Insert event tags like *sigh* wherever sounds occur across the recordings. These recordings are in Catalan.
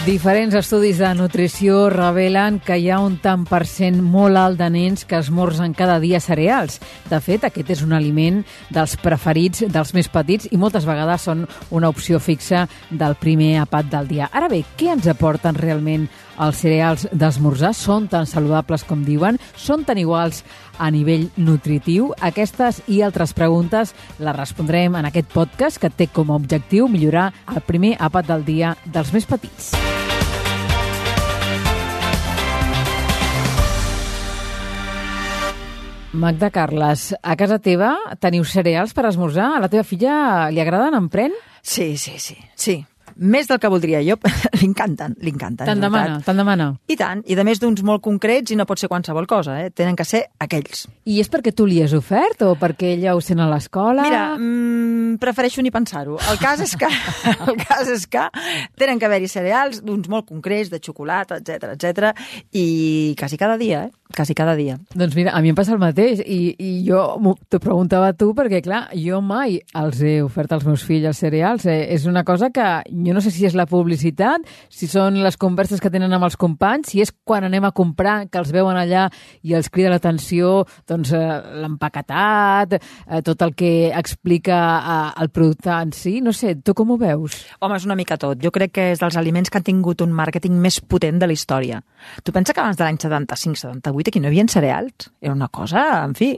Diferents estudis de nutrició revelen que hi ha un tant per cent molt alt de nens que esmorzen cada dia cereals. De fet, aquest és un aliment dels preferits dels més petits i moltes vegades són una opció fixa del primer apat del dia. Ara bé, què ens aporten realment els cereals d'esmorzar? Són tan saludables com diuen? Són tan iguals a nivell nutritiu? Aquestes i altres preguntes les respondrem en aquest podcast que té com a objectiu millorar el primer apat del dia dels més petits. Magda Carles, a casa teva teniu cereals per esmorzar? A la teva filla li agraden? En pren? Sí, sí, sí, sí. Més del que voldria jo. *laughs* li encanten, li encanten. Te'n demana, te'n demana. I tant, i de més d'uns molt concrets i no pot ser qualsevol cosa, eh? tenen que ser aquells. I és perquè tu li has ofert o perquè ella ho sent a l'escola? Mira, mm, prefereixo ni pensar-ho. El cas és que *laughs* el cas és que tenen que haver-hi cereals d'uns molt concrets, de xocolata, etc etc i quasi cada dia, eh? quasi cada dia. Doncs mira, a mi em passa el mateix i, i jo t'ho preguntava a tu perquè, clar, jo mai els he ofert als meus fills els cereals. Eh? És una cosa que jo no sé si és la publicitat, si són les converses que tenen amb els companys, si és quan anem a comprar que els veuen allà i els crida l'atenció doncs, eh, l'empaquetat, eh, tot el que explica eh, el producte en si. No sé, tu com ho veus? Home, és una mica tot. Jo crec que és dels aliments que han tingut un màrqueting més potent de la història. Tu pensa que abans de l'any 75-78 2008 aquí no hi havia cereals. Era una cosa, en fi.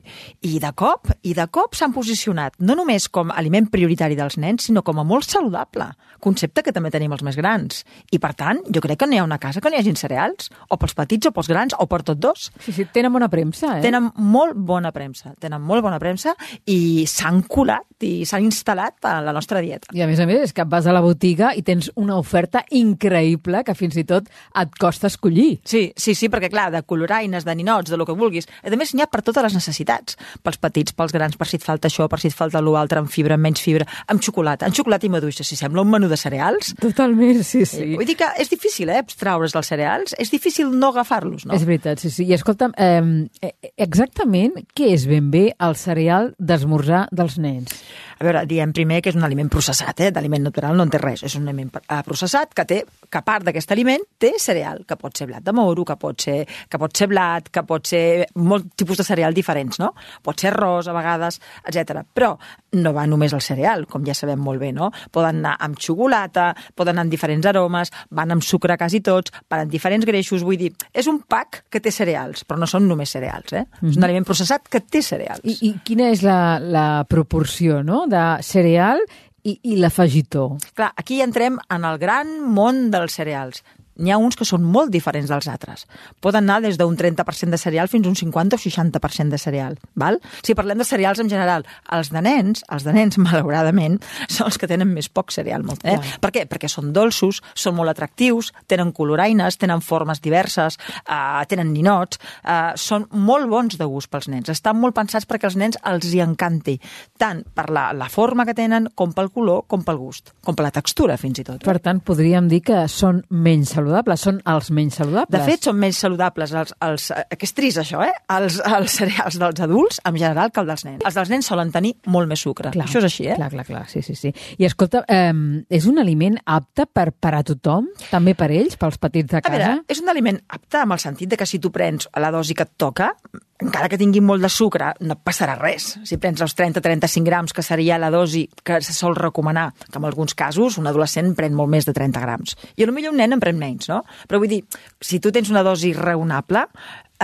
I de cop, i de cop s'han posicionat no només com aliment prioritari dels nens, sinó com a molt saludable. Concepte que també tenim els més grans. I per tant, jo crec que no hi ha una casa que no hi hagin cereals, o pels petits o pels grans, o per tots dos. Sí, sí, tenen bona premsa, eh? Tenen molt bona premsa, tenen molt bona premsa i s'han colat i s'han instal·lat a la nostra dieta. I a més a més és que vas a la botiga i tens una oferta increïble que fins i tot et costa escollir. Sí, sí, sí, perquè clar, de coloraines, de ninots, de lo que vulguis. A més, n'hi ha per totes les necessitats. Pels petits, pels grans, per si et falta això, per si et falta l'altre, amb fibra, amb menys fibra, amb xocolata, amb xocolata i maduixa, si sembla un menú de cereals. Totalment, sí, sí. Vull dir que és difícil, eh, traure's dels cereals. És difícil no agafar-los, no? És veritat, sí, sí. I escolta'm, eh, exactament què és ben bé el cereal d'esmorzar dels nens? A veure, diem primer que és un aliment processat, eh? d'aliment natural no en té res, és un aliment eh, processat que té que part d'aquest aliment té cereal, que pot ser blat de moro, que pot ser, que pot ser blat, que pot ser molt tipus de cereal diferents, no? Pot ser arròs a vegades, etc. Però no va només al cereal, com ja sabem molt bé, no? Poden anar amb xocolata, poden anar amb diferents aromes, van amb sucre quasi tots, van amb diferents greixos, vull dir, és un pack que té cereals, però no són només cereals, eh? Mm -hmm. És un mhm. aliment processat que té cereals. I, i quina és la, la proporció, no?, de cereal i, i l'afegitó. Clar, aquí entrem en el gran món dels cereals n'hi ha uns que són molt diferents dels altres. Poden anar des d'un 30% de cereal fins a un 50 o 60% de cereal. Val? Si parlem de cereals en general, els de nens, els de nens, *laughs* malauradament, són els que tenen més poc cereal. Molt, eh? Per què? Perquè són dolços, són molt atractius, tenen coloraines, tenen formes diverses, eh, tenen ninots, eh, són molt bons de gust pels nens. Estan molt pensats perquè als nens els hi encanti, tant per la, la forma que tenen, com pel color, com pel gust, com per la textura, fins i tot. Per tant, podríem dir que són menys saludables, són els menys saludables. De fet, són menys saludables, els, els, que és trist això, eh? Els, els cereals dels adults, en general, que els dels nens. Els dels nens solen tenir molt més sucre. Clar, això és així, eh? Clar, clar, clar, sí, sí, sí. I escolta, eh, és un aliment apte per, per a tothom? També per ells, pels petits de casa? A veure, és un aliment apte amb el sentit de que si tu prens la dosi que et toca, encara que tingui molt de sucre, no passarà res. Si prens els 30-35 grams, que seria la dosi que se sol recomanar, que en alguns casos un adolescent pren molt més de 30 grams. I potser un nen en pren menys, no? Però vull dir, si tu tens una dosi raonable,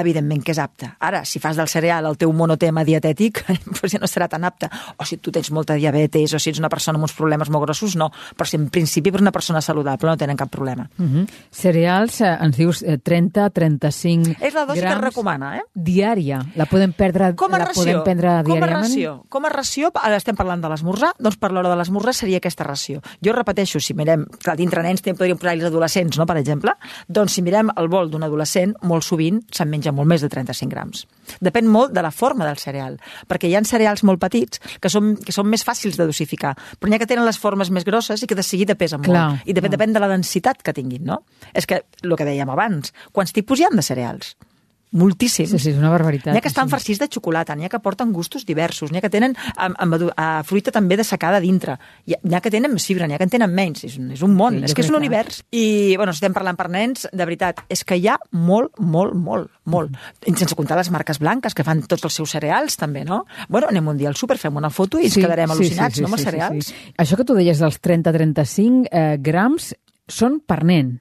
evidentment que és apte. Ara, si fas del cereal el teu monotema dietètic, *laughs* doncs ja no serà tan apte. O si tu tens molta diabetes, o si ets una persona amb uns problemes molt grossos, no. Però si en principi per una persona saludable no tenen cap problema. Uh mhm. -huh. Cereals, eh, ens dius eh, 30, 35 És la dosi que es recomana, eh? Diària. La podem perdre com a la ració, podem prendre com a ració. Com a ració, ara estem parlant de l'esmorzar, doncs per l'hora de l'esmorzar seria aquesta ració. Jo repeteixo, si mirem, clar, dintre nens podríem posar els adolescents, no?, per exemple, doncs si mirem el bol d'un adolescent, molt sovint se'n menja menja molt més de 35 grams. Depèn molt de la forma del cereal, perquè hi ha cereals molt petits que són, que són més fàcils de dosificar, però n'hi ha que tenen les formes més grosses i que de seguida pesen Clar, molt. I depèn, clar. depèn de la densitat que tinguin, no? És que, el que dèiem abans, quants tipus hi ha de cereals? Moltíssims. Sí, sí, és una barbaritat. N'hi ha que estan Sí. farcits de xocolata, n'hi ha que porten gustos diversos, n'hi ha que tenen amb, amb edu- a fruita també de secada dintre, n'hi ha, que tenen més fibra, n'hi ha que en tenen menys, és un, és un món, Sí, és que és un univers. I, bueno, estem parlant per nens, de veritat, és que hi ha molt, molt, molt, molt. I sense comptar les marques blanques, que fan tots els seus cereals, també, no? Bueno, anem un dia al súper, fem una foto i ens quedarem al·lucinats, no, amb els cereals. Això que tu deies dels 30-35 eh, grams són per nen.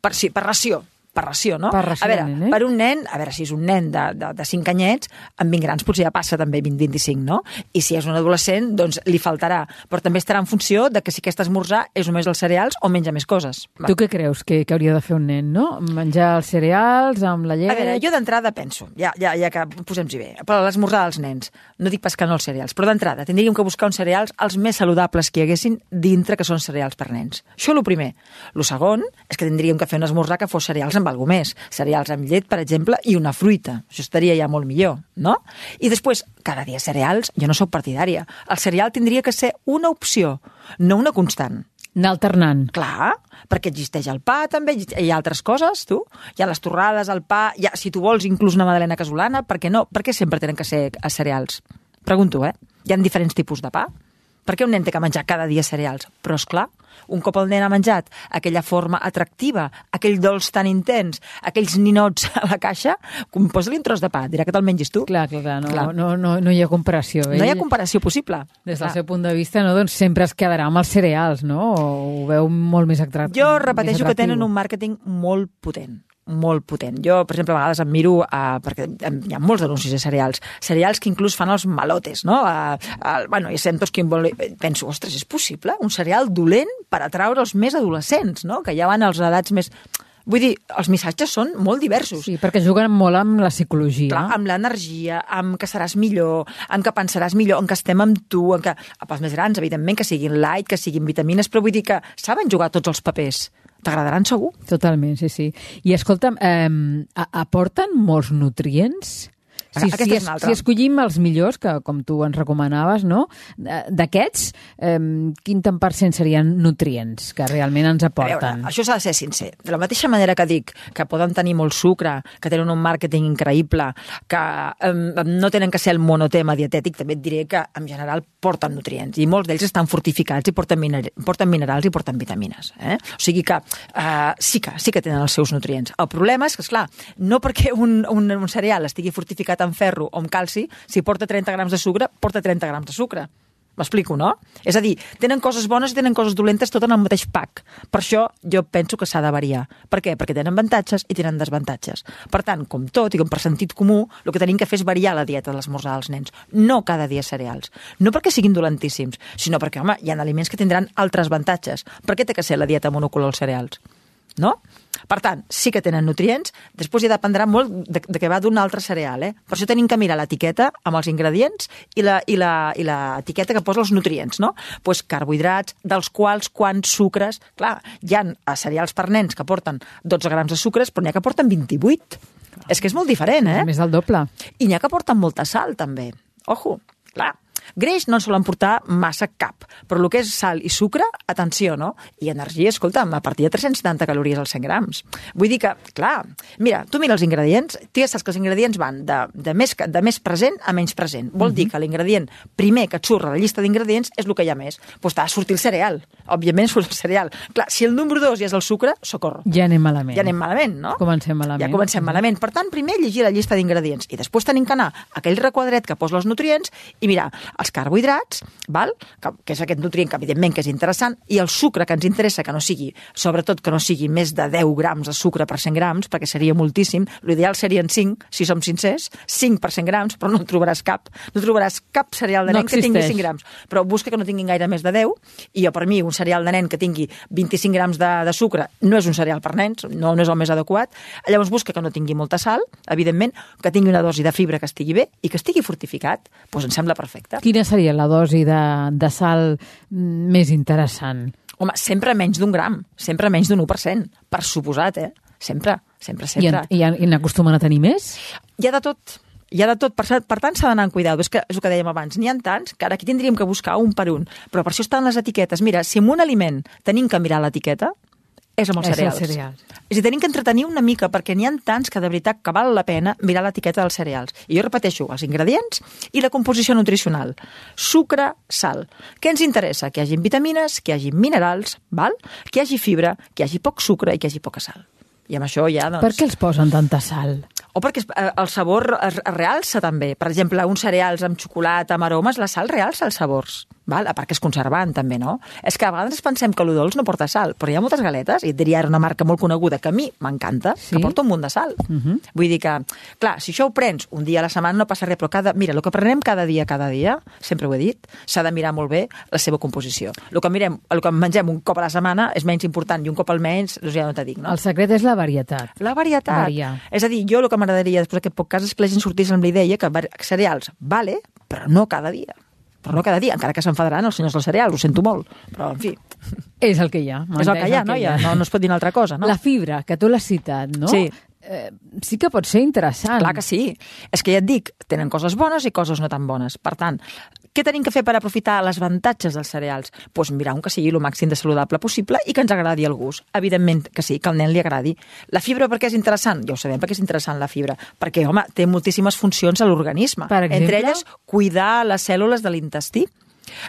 Per, sí, per ració per ració, no? Per ració a veure, nen, eh? per un nen, a veure, si és un nen de, de, de 5 anyets, amb 20 grans potser ja passa també 20-25, no? I si és un adolescent, doncs li faltarà. Però també estarà en funció de que si aquest esmorzar és només els cereals o menja més coses. Tu què creus que, que hauria de fer un nen, no? Menjar els cereals amb la llet... A veure, jo d'entrada penso, ja, ja, ja que posem-hi bé, per l'esmorzar dels nens, no dic pas que no els cereals, però d'entrada tindríem que buscar uns cereals els més saludables que hi haguessin dintre que són cereals per nens. Això el primer. El segon és que tindríem que fer un esmorzar que fos cereals amb alguna més. Cereals amb llet, per exemple, i una fruita. Això estaria ja molt millor, no? I després, cada dia cereals, jo no sóc partidària. El cereal tindria que ser una opció, no una constant. Anar alternant. Clar, perquè existeix el pa també, hi ha altres coses, tu. Hi ha les torrades, el pa, ha, si tu vols inclús una madalena casolana, per què no? Per què sempre tenen que ser a cereals? Pregunto, eh? Hi ha diferents tipus de pa? Per què un nen té que menjar cada dia cereals? Però, és clar, un cop el nen ha menjat aquella forma atractiva, aquell dolç tan intens, aquells ninots a la caixa, posa-li un tros de pa, dirà que te'l mengis tu. Clar, clar, clar, no, Clar. No, no, no hi ha comparació. No hi ha Ell, comparació possible. Des del Clar. seu punt de vista, no, doncs sempre es quedarà amb els cereals, no? O ho veu molt més atractiu. Jo repeteixo que tenen un màrqueting molt potent molt potent. Jo, per exemple, a vegades em miro, uh, perquè em- hi ha molts anuncis de cereals, cereals que inclús fan els malotes, no? Uh, uh, bueno, i sento que vol... penso, ostres, és possible? Un cereal dolent per atraure els més adolescents, no? Que ja van als edats més... Vull dir, els missatges són molt diversos. Sí, perquè juguen molt amb la psicologia. Clar, amb l'energia, amb que seràs millor, amb que pensaràs millor, amb que estem amb tu, amb que... Pels més grans, evidentment, que siguin light, que siguin vitamines, però vull dir que saben jugar tots els papers. T'agradaran segur. Totalment, sí, sí. I escolta'm, eh, aporten molts nutrients? Si, Aquesta si, és una altra. si escollim els millors, que com tu ens recomanaves, no? Eh, D'aquests, eh, quin tant per cent serien nutrients que realment ens A aporten? veure, això s'ha de ser sincer. De la mateixa manera que dic que poden tenir molt sucre, que tenen un màrqueting increïble, que um, no tenen que ser el monotema dietètic, també et diré que en general porten nutrients i molts d'ells estan fortificats i porten, miner porten minerals i porten vitamines. Eh? O sigui que uh, sí que sí que tenen els seus nutrients. El problema és que, esclar, no perquè un, un, un cereal estigui fortificat amb ferro o amb calci, si porta 30 grams de sucre, porta 30 grams de sucre. M'explico, no? És a dir, tenen coses bones i tenen coses dolentes tot en el mateix pack. Per això jo penso que s'ha de variar. Per què? Perquè tenen avantatges i tenen desavantatges. Per tant, com tot i com per sentit comú, el que tenim que fer és variar la dieta de l'esmorzar dels nens. No cada dia cereals. No perquè siguin dolentíssims, sinó perquè, home, hi ha aliments que tindran altres avantatges. Per què té que ser la dieta monocolor els cereals? No? Per tant, sí que tenen nutrients, després ja dependrà molt de, de què va d'un altre cereal, eh? Per això tenim que mirar l'etiqueta amb els ingredients i la, i la, i la etiqueta que posa els nutrients, no? pues carbohidrats, dels quals quants sucres... Clar, hi ha eh, cereals per nens que porten 12 grams de sucres, però n'hi ha que porten 28. És que és molt diferent, eh? A més del doble. I n'hi ha que porten molta sal, també. Ojo, clar. Greix no en solen portar massa cap, però el que és sal i sucre, atenció, no? I energia, escolta'm, a partir de 370 calories als 100 grams. Vull dir que, clar, mira, tu mira els ingredients, tu ja saps que els ingredients van de, de, més, de més present a menys present. Vol dir que l'ingredient primer que et surt a la llista d'ingredients és el que hi ha més. Doncs pues t'ha de sortir el cereal. Òbviament surt el cereal. Clar, si el número dos ja és el sucre, socorro. Ja anem malament. Ja anem malament, no? Comencem malament. Ja comencem malament. Per tant, primer llegir la llista d'ingredients i després tenim que anar a aquell requadret que posa els nutrients i mirar els carbohidrats, val? Que, que és aquest nutrient que evidentment que és interessant, i el sucre que ens interessa que no sigui, sobretot que no sigui més de 10 grams de sucre per 100 grams, perquè seria moltíssim. L'ideal serien 5, si som sincers, 5 per 100 grams, però no en trobaràs cap. No trobaràs cap cereal de No nen que tingui existeix. 5 grams. Però busca que no tinguin gaire més de 10, i jo per mi un cereal de nen que tingui 25 grams de, de sucre no és un cereal per nens, no, no és el més adequat. Llavors busca que no tingui molta sal, evidentment, que tingui una dosi de fibra que estigui bé i que estigui fortificat. Doncs em sembla perfecte. Quina seria la dosi de, de sal mm, més interessant? Home, sempre menys d'un gram, sempre menys d'un 1%, per suposat, eh? Sempre. Sempre, I, sempre. en, i, en- i n'acostumen a tenir més? Hi ha de tot. Hi ha de tot. Per, per tant, s'ha d'anar amb cuidado. És, que, és el que dèiem abans. N'hi ha tants que ara aquí tindríem que buscar un per un. Però per això estan les etiquetes. Mira, si amb un aliment tenim que mirar l'etiqueta, és amb els És els cereals. cereals. És a dir, tenim que entretenir una mica, perquè n'hi ha tants que de veritat que val la pena mirar l'etiqueta dels cereals. I jo repeteixo, els ingredients i la composició nutricional. Sucre, sal. Què ens interessa? Que hi hagi vitamines, que hi hagi minerals, val? que hi hagi fibra, que hi hagi poc sucre i que hi hagi poca sal. I amb això ja, doncs... Per què els posen tanta sal? O perquè eh, el sabor es realça també. Per exemple, uns cereals amb xocolata, amb aromes, la sal realça els sabors. Val? A part que és conservant, també, no? És que a vegades pensem que el dolç no porta sal, però hi ha moltes galetes, i et diria ara una marca molt coneguda que a mi m'encanta, Sí? que porta un munt de sal. Uh -huh. Vull dir que, clar, si això ho prens un dia a la setmana no passa res, però cada, mira, el que prenem cada dia, cada dia, sempre ho he dit, s'ha de mirar molt bé la seva composició. El que, mirem, el que mengem un cop a la setmana és menys important, i un cop al menys, doncs ja no t'ho dic, no? El secret és la varietat. La varietat. Variar. És a dir, jo el que m'agradaria després d'aquest podcast és que la gent sortís amb la idea que cereals, vale, però no cada dia. Però no cada dia, encara que s'enfadaran els senyors dels cereals, ho sento molt. Però, en fi, És el que hi ha. és el que hi ha, no? Ja, no, no es pot dir una altra cosa, no? La fibra, que tu l'has citat, no? Sí. Eh, sí que pot ser interessant. Clar que sí. És que ja et dic, tenen coses bones i coses no tan bones. Per tant, què tenim que fer per aprofitar les avantatges dels cereals? Doncs pues mirar un que sigui el màxim de saludable possible i que ens agradi el gust. Evidentment que sí, que al nen li agradi. La fibra per què és interessant? Ja ho sabem perquè és interessant la fibra. Perquè, home, té moltíssimes funcions a l'organisme. Entre elles, cuidar les cèl·lules de l'intestí,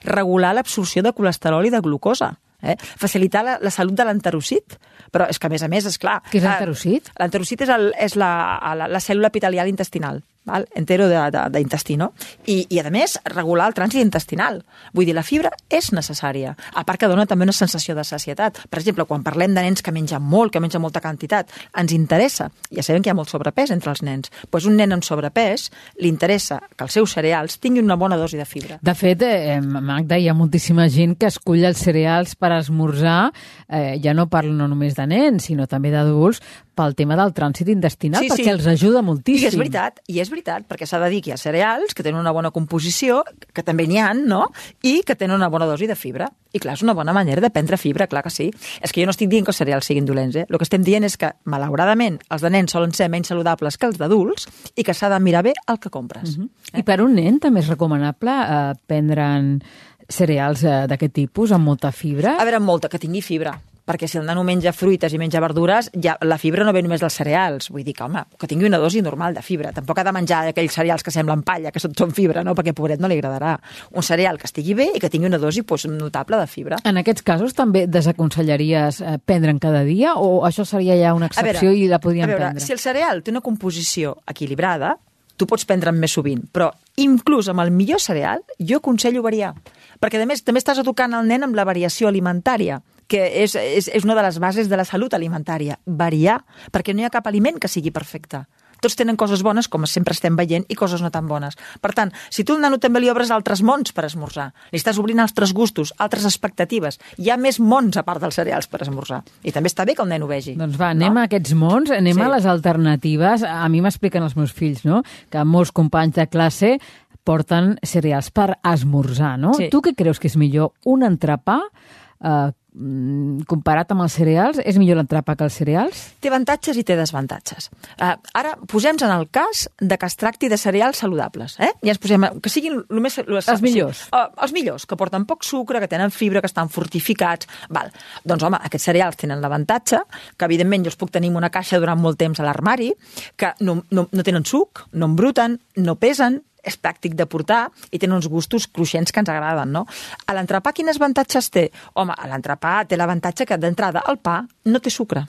regular l'absorció de colesterol i de glucosa, eh? facilitar la, la salut de l'enterocit, però és que, a més a més, és clar... Què és eh, l'enterocit? L'enterocit és, el, és la, la, la cèl·lula epitelial intestinal, val? entero d'intestí, no? I, I, a més, regular el trànsit intestinal. Vull dir, la fibra és necessària. A part que dona també una sensació de sacietat. Per exemple, quan parlem de nens que mengen molt, que mengen molta quantitat, ens interessa, ja sabem que hi ha molt sobrepès entre els nens, doncs un nen amb sobrepès li interessa que els seus cereals tinguin una bona dosi de fibra. De fet, eh, Magda, hi ha moltíssima gent que escull els cereals per esmorzar, eh, ja no parlo no només de nens, sinó també d'adults, pel tema del trànsit intestinal, Sí, sí. perquè els ajuda moltíssim. I és veritat, i és veritat, perquè s'ha de dir que hi ha cereals que tenen una bona composició, que també n'hi han, no?, i que tenen una bona dosi de fibra. I clar, és una bona manera de prendre fibra, clar que sí. És que jo no estic dient que els cereals siguin dolents, eh? El que estem dient és que, malauradament, els de nens solen ser menys saludables que els d'adults i que s'ha de mirar bé el que compres. Mm -hmm. I per un nen també és recomanable eh, prendre'n cereals eh, d'aquest tipus, amb molta fibra? A veure, molta, que tingui fibra perquè si el nano menja fruites i menja verdures, ja la fibra no ve només dels cereals. Vull dir que, home, que tingui una dosi normal de fibra. Tampoc ha de menjar aquells cereals que semblen palla, que són, són fibra, no? perquè pobret no li agradarà. Un cereal que estigui bé i que tingui una dosi pues, notable de fibra. En aquests casos també desaconsellaries eh, prendre'n cada dia o això seria ja una A veure, excepció i la podríem a veure, prendre? Si el cereal té una composició equilibrada, tu pots prendre'n més sovint, però inclús amb el millor cereal, jo aconsello variar. Perquè, a més, també estàs educant el nen amb la variació alimentària que és, és, és una de les bases de la salut alimentària, variar, perquè no hi ha cap aliment que sigui perfecte. Tots tenen coses bones, com sempre estem veient, i coses no tan bones. Per tant, si tu al nano també li obres altres mons per esmorzar, li estàs obrint altres gustos, altres expectatives, hi ha més mons a part dels cereals per esmorzar. I també està bé que el nen ho vegi. Doncs va, anem no? a aquests mons, anem Sí. a les alternatives. A mi m'expliquen els meus fills, no?, que molts companys de classe porten cereals per esmorzar, no? Sí. Tu què creus que és millor? Un entrepà eh, comparat amb els cereals? És millor l'entrepà que els cereals? Té avantatges i té desavantatges. Uh, ara, posem-nos en el cas de que es tracti de cereals saludables. Eh? Ja ens posem, que siguin el més... El, Els millors. Uh, els millors, que porten poc sucre, que tenen fibra, que estan fortificats. Val. Doncs, home, aquests cereals tenen l'avantatge que, evidentment, jo els puc tenir en una caixa durant molt temps a l'armari, que no, no, no tenen suc, no embruten, no pesen, és pràctic de portar i tenen uns gustos cruixents que ens agraden, no? A l'entrepà quines avantatges té? Home, a l'entrepà té l'avantatge que d'entrada el pa no té sucre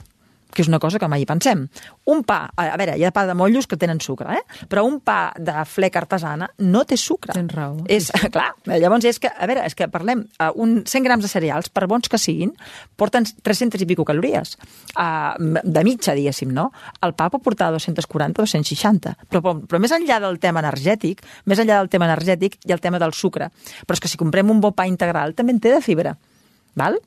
que és una cosa que mai hi pensem. Un pa, a veure, hi ha pa de mollos que tenen sucre, eh? però un pa de flec artesana no té sucre. Tens raó. És, clar, llavors és que, a veure, és que parlem, uh, un 100 grams de cereals, per bons que siguin, porten 300 i pico calories, uh, de mitja, diguéssim, no? El pa pot portar 240, 260, però, però, més enllà del tema energètic, més enllà del tema energètic, ha el tema del sucre. Però és que si comprem un bon pa integral, també en té de fibra. Val?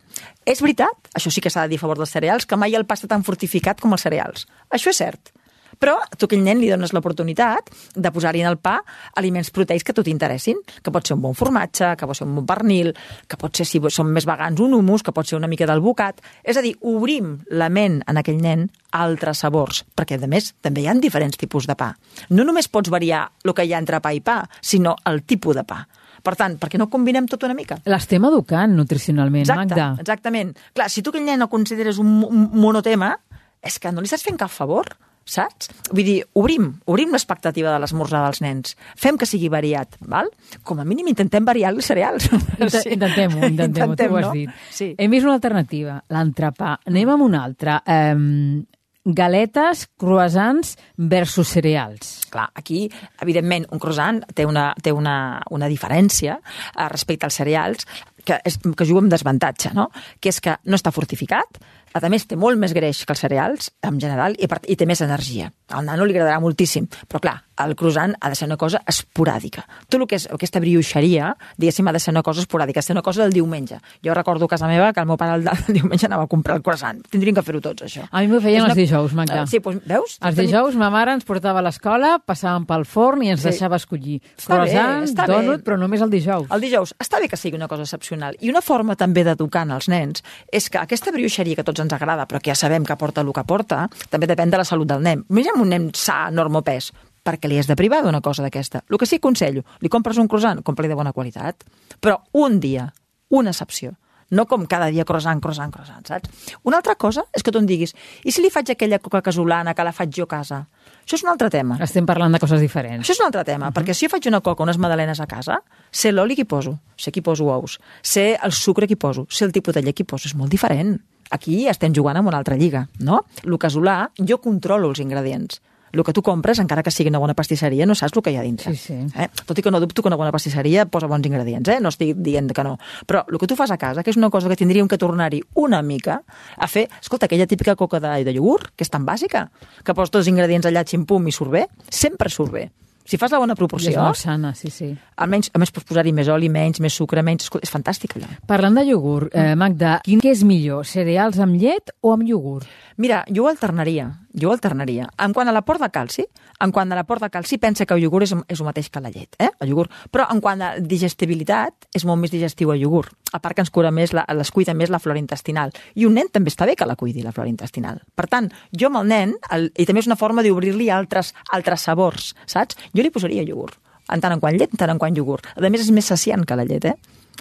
És veritat, això sí que s'ha de dir a favor dels cereals, que mai el pa està tan fortificat com els cereals. Això és cert. Però tu aquell nen li dones l'oportunitat de posar-hi en el pa aliments proteics que a tu t'interessin, que pot ser un bon formatge, que pot ser un bon pernil, que pot ser, si són més vegans, un humus, que pot ser una mica d'alvocat. És a dir, obrim la ment en aquell nen a altres sabors, perquè, a més, també hi ha diferents tipus de pa. No només pots variar el que hi ha entre pa i pa, sinó el tipus de pa. Per tant, per què no combinem tot una mica? L'estem educant nutricionalment, Exacte, Magda. exactament. Clar, si tu aquell nen el consideres un, mo- un monotema, és que no li estàs fent cap favor, saps? Vull dir, obrim, obrim l'expectativa de l'esmorzar dels nens. Fem que sigui variat, val? Com a mínim intentem variar els cereals. *laughs* Inter Intentem-ho, intentem-ho, tu ho has no? dit. Sí. Hem vist una alternativa, l'entrepà. Anem amb una altra. Um, galetes, croissants versus cereals. Clar, aquí, evidentment, un croissant té una, té una, una diferència eh, respecte als cereals que, és, que juga amb desavantatge, no? que és que no està fortificat, a més té molt més greix que els cereals, en general, i, i té més energia. Al nano li agradarà moltíssim, però clar, el croissant ha de ser una cosa esporàdica. Tot el que és aquesta brioixeria, diguéssim, ha de ser una cosa esporàdica, ha de ser una cosa del diumenge. Jo recordo a casa meva que el meu pare el, el diumenge anava a comprar el croissant. Tindrien que fer-ho tots, això. A mi m'ho feien És els dijous, Magda. Eh, Sí, doncs, veus? Els dijous ma mare ens portava a l'escola, passàvem pel forn i ens Sí. deixava escollir Està bé, croissant, bé. donut, però només el dijous. El dijous, està bé que sigui una cosa excepcional. I una forma també d'educar als nens és que aquesta brioixeria que tots ens agrada, però que ja sabem que porta el que porta, també depèn de la salut del nen. Imaginem un nen sa, normopès, perquè li has de privar d'una cosa d'aquesta. El que sí que aconsello, li compres un croissant, compra-li de bona qualitat, però un dia, una excepció. No com cada dia croissant, croissant, croissant, saps? Una altra cosa és que tu em diguis, i si li faig aquella coca casolana que la faig jo a casa? Això és un altre tema. Estem parlant de coses diferents. Això és un altre tema, uh -huh. perquè si jo faig una coca, unes magdalenes a casa, sé l'oli que hi poso, sé que hi poso ous, sé el sucre que hi poso, sé el tipus de llet que hi poso, és molt diferent. Aquí estem jugant amb una altra lliga, no? El casolà, jo controlo els ingredients. El que tu compres, encara que sigui una bona pastisseria, no saps el que hi ha dintre. Sí, sí. Eh? Tot i que no dubto que una bona pastisseria posa bons ingredients, eh? no estic dient que no. Però el que tu fas a casa, que és una cosa que tindríem que tornar-hi una mica a fer, escolta, aquella típica coca de, de iogurt, que és tan bàsica, que poses tots els ingredients allà, ximpum i surt bé, sempre surt bé. Si fas la bona I és proporció, molt sana, sí, sí. almenys, a més pots posar-hi més oli, menys, més sucre, menys... És fantàstic allò. Parlant de iogurt, eh, Magda, quin què és millor, cereals amb llet o amb iogurt? Mira, jo ho alternaria, jo alternaria. En quant a l'aport de calci, en quant a l'aport de calci, pensa que el iogurt és, és el mateix que la llet, eh? el iogurt. Però en quant a digestibilitat, és molt més digestiu el iogurt. A part que ens cura més, la, les cuida més la flora intestinal. I un nen també està bé que la cuidi, la flora intestinal. Per tant, jo amb el nen, el, i també és una forma d'obrir-li altres, altres sabors, saps? Jo li posaria iogurt. En tant en quant llet, en tant en quant iogurt. A més, és més saciant que la llet, eh?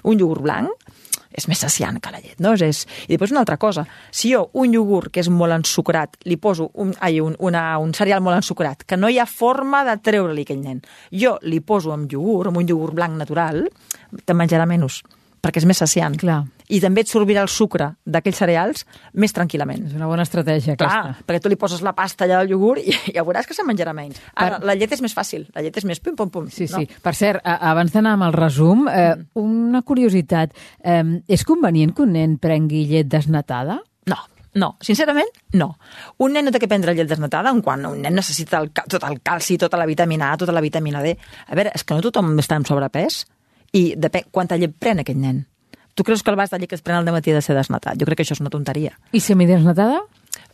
Un iogurt blanc és més saciant que la llet, no? És, I després una altra cosa, si jo un iogurt que és molt ensucrat, li poso un, ai, un, una, un cereal molt ensucrat, que no hi ha forma de treure-li aquell nen, jo li poso amb iogurt, amb un iogurt blanc natural, te'n menjarà menys, perquè és més saciant. Clar. I també et sortirà el sucre d'aquells cereals més tranquil·lament. És una bona estratègia, Clar, aquesta. perquè tu li poses la pasta allà del iogurt i ja veuràs que se'n menjarà menys. Ara, la llet és més fàcil, la llet és més pum, pum, pum. Sí, no? sí. Per cert, abans d'anar amb el resum, eh, una curiositat. Eh, és convenient que un nen prengui llet desnatada? No, no, sincerament, no. Un nen no té que prendre llet desnatada en quan un nen necessita el, tot el calci, tota la vitamina A, tota la vitamina D. A veure, és que no tothom està amb sobrepès i depèn quanta llet pren aquest nen. Tu creus que el vas de llet que es pren al matí ha de ser desnatat? Jo crec que això és una tonteria. I semidesnatada?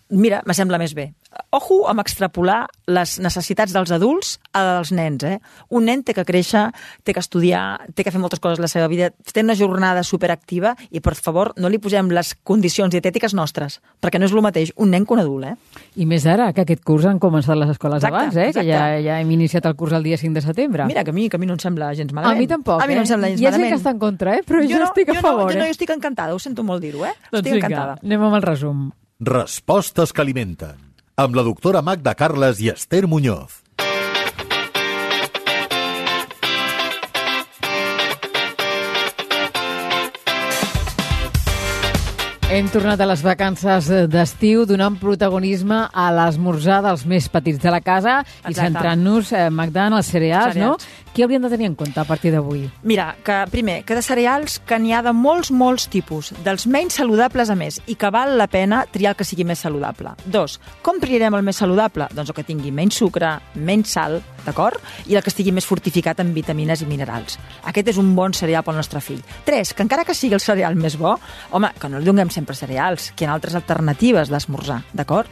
Mira, me sembla més bé. Ojo amb extrapolar les necessitats dels adults als nens. Eh? Un nen té que créixer, té que estudiar, té que fer moltes coses a la seva vida, té una jornada superactiva i, per favor, no li posem les condicions dietètiques nostres, perquè no és el mateix un nen que un adult. Eh? I més ara, que aquest curs han començat les escoles Exacte, abans, eh? que ja, exacte. ja hem iniciat el curs el dia 5 de setembre. Mira, que a mi, que a mi no em sembla gens a malament. mi tampoc, A mi no eh? em sembla gens Hi ha gent malament. que està en contra, eh? però jo, estic a jo favor. No, jo no, eh? jo estic encantada, ho sento molt dir-ho, eh? Doncs estic vinga, encantada. anem amb el resum. Respostes que alimenten. Amb la doctora Magda Carles i Esther Muñoz. Hem tornat a les vacances d'estiu donant protagonisme a l'esmorzar dels més petits de la casa i Exacte. centrant-nos, eh, Magda, en els cereals, Cereals. no? Què hauríem de tenir en compte a partir d'avui? Mira, que primer, que de cereals que n'hi ha de molts, molts tipus, dels menys saludables a més, i que val la pena triar el que sigui més saludable. Dos, com triarem el més saludable? Doncs el que tingui menys sucre, menys sal, d'acord? I el que estigui més fortificat en vitamines i minerals. Aquest és un bon cereal pel nostre fill. Tres, que encara que sigui el cereal més bo, home, que no li donem sempre cereals, que hi ha altres alternatives d'esmorzar, d'acord?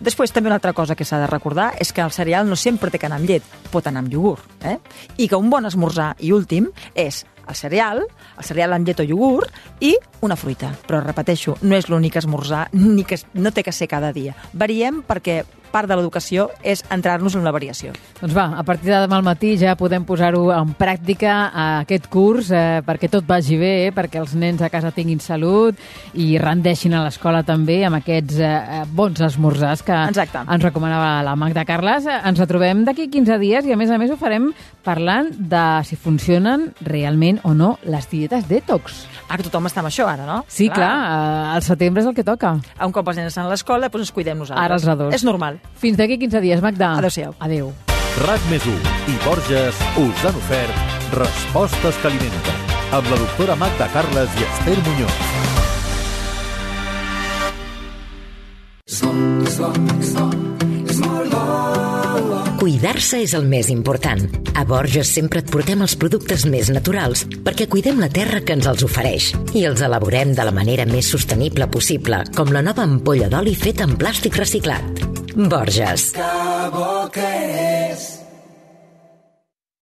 Després, també una altra cosa que s'ha de recordar és que el cereal no sempre té que anar amb llet, pot anar amb iogurt, eh? I que un bon esmorzar, i últim, és el cereal, el cereal amb llet o iogurt i una fruita. Però repeteixo, no és l'únic esmorzar, ni que no té que ser cada dia. Variem perquè part de l'educació és entrar-nos en la variació. Doncs va, a partir de demà al matí ja podem posar-ho en pràctica a aquest curs eh, perquè tot vagi bé, eh, perquè els nens a casa tinguin salut i rendeixin a l'escola també amb aquests eh, bons esmorzars que Exacte. ens recomanava la Magda Carles. Eh, Ens retrobem d'aquí 15 dies i a més a més ho farem parlant de si funcionen realment o no les dietes detox. Ah, que tothom està amb això ara, no? Sí, clar, eh, al setembre és el que toca. Un cop els nens estan a l'escola, doncs ens cuidem nosaltres. Ara els adults. És normal. Fins d'aquí 15 dies, Magda. Adéu-siau. Adéu. RAC més i Borges us han ofert Respostes que alimenten amb la doctora Magda Carles i Esther Muñoz. Cuidar-se és el més important. A Borges sempre et portem els productes més naturals perquè cuidem la terra que ens els ofereix i els elaborem de la manera més sostenible possible, com la nova ampolla d'oli feta en plàstic reciclat. Borges. Que bo que és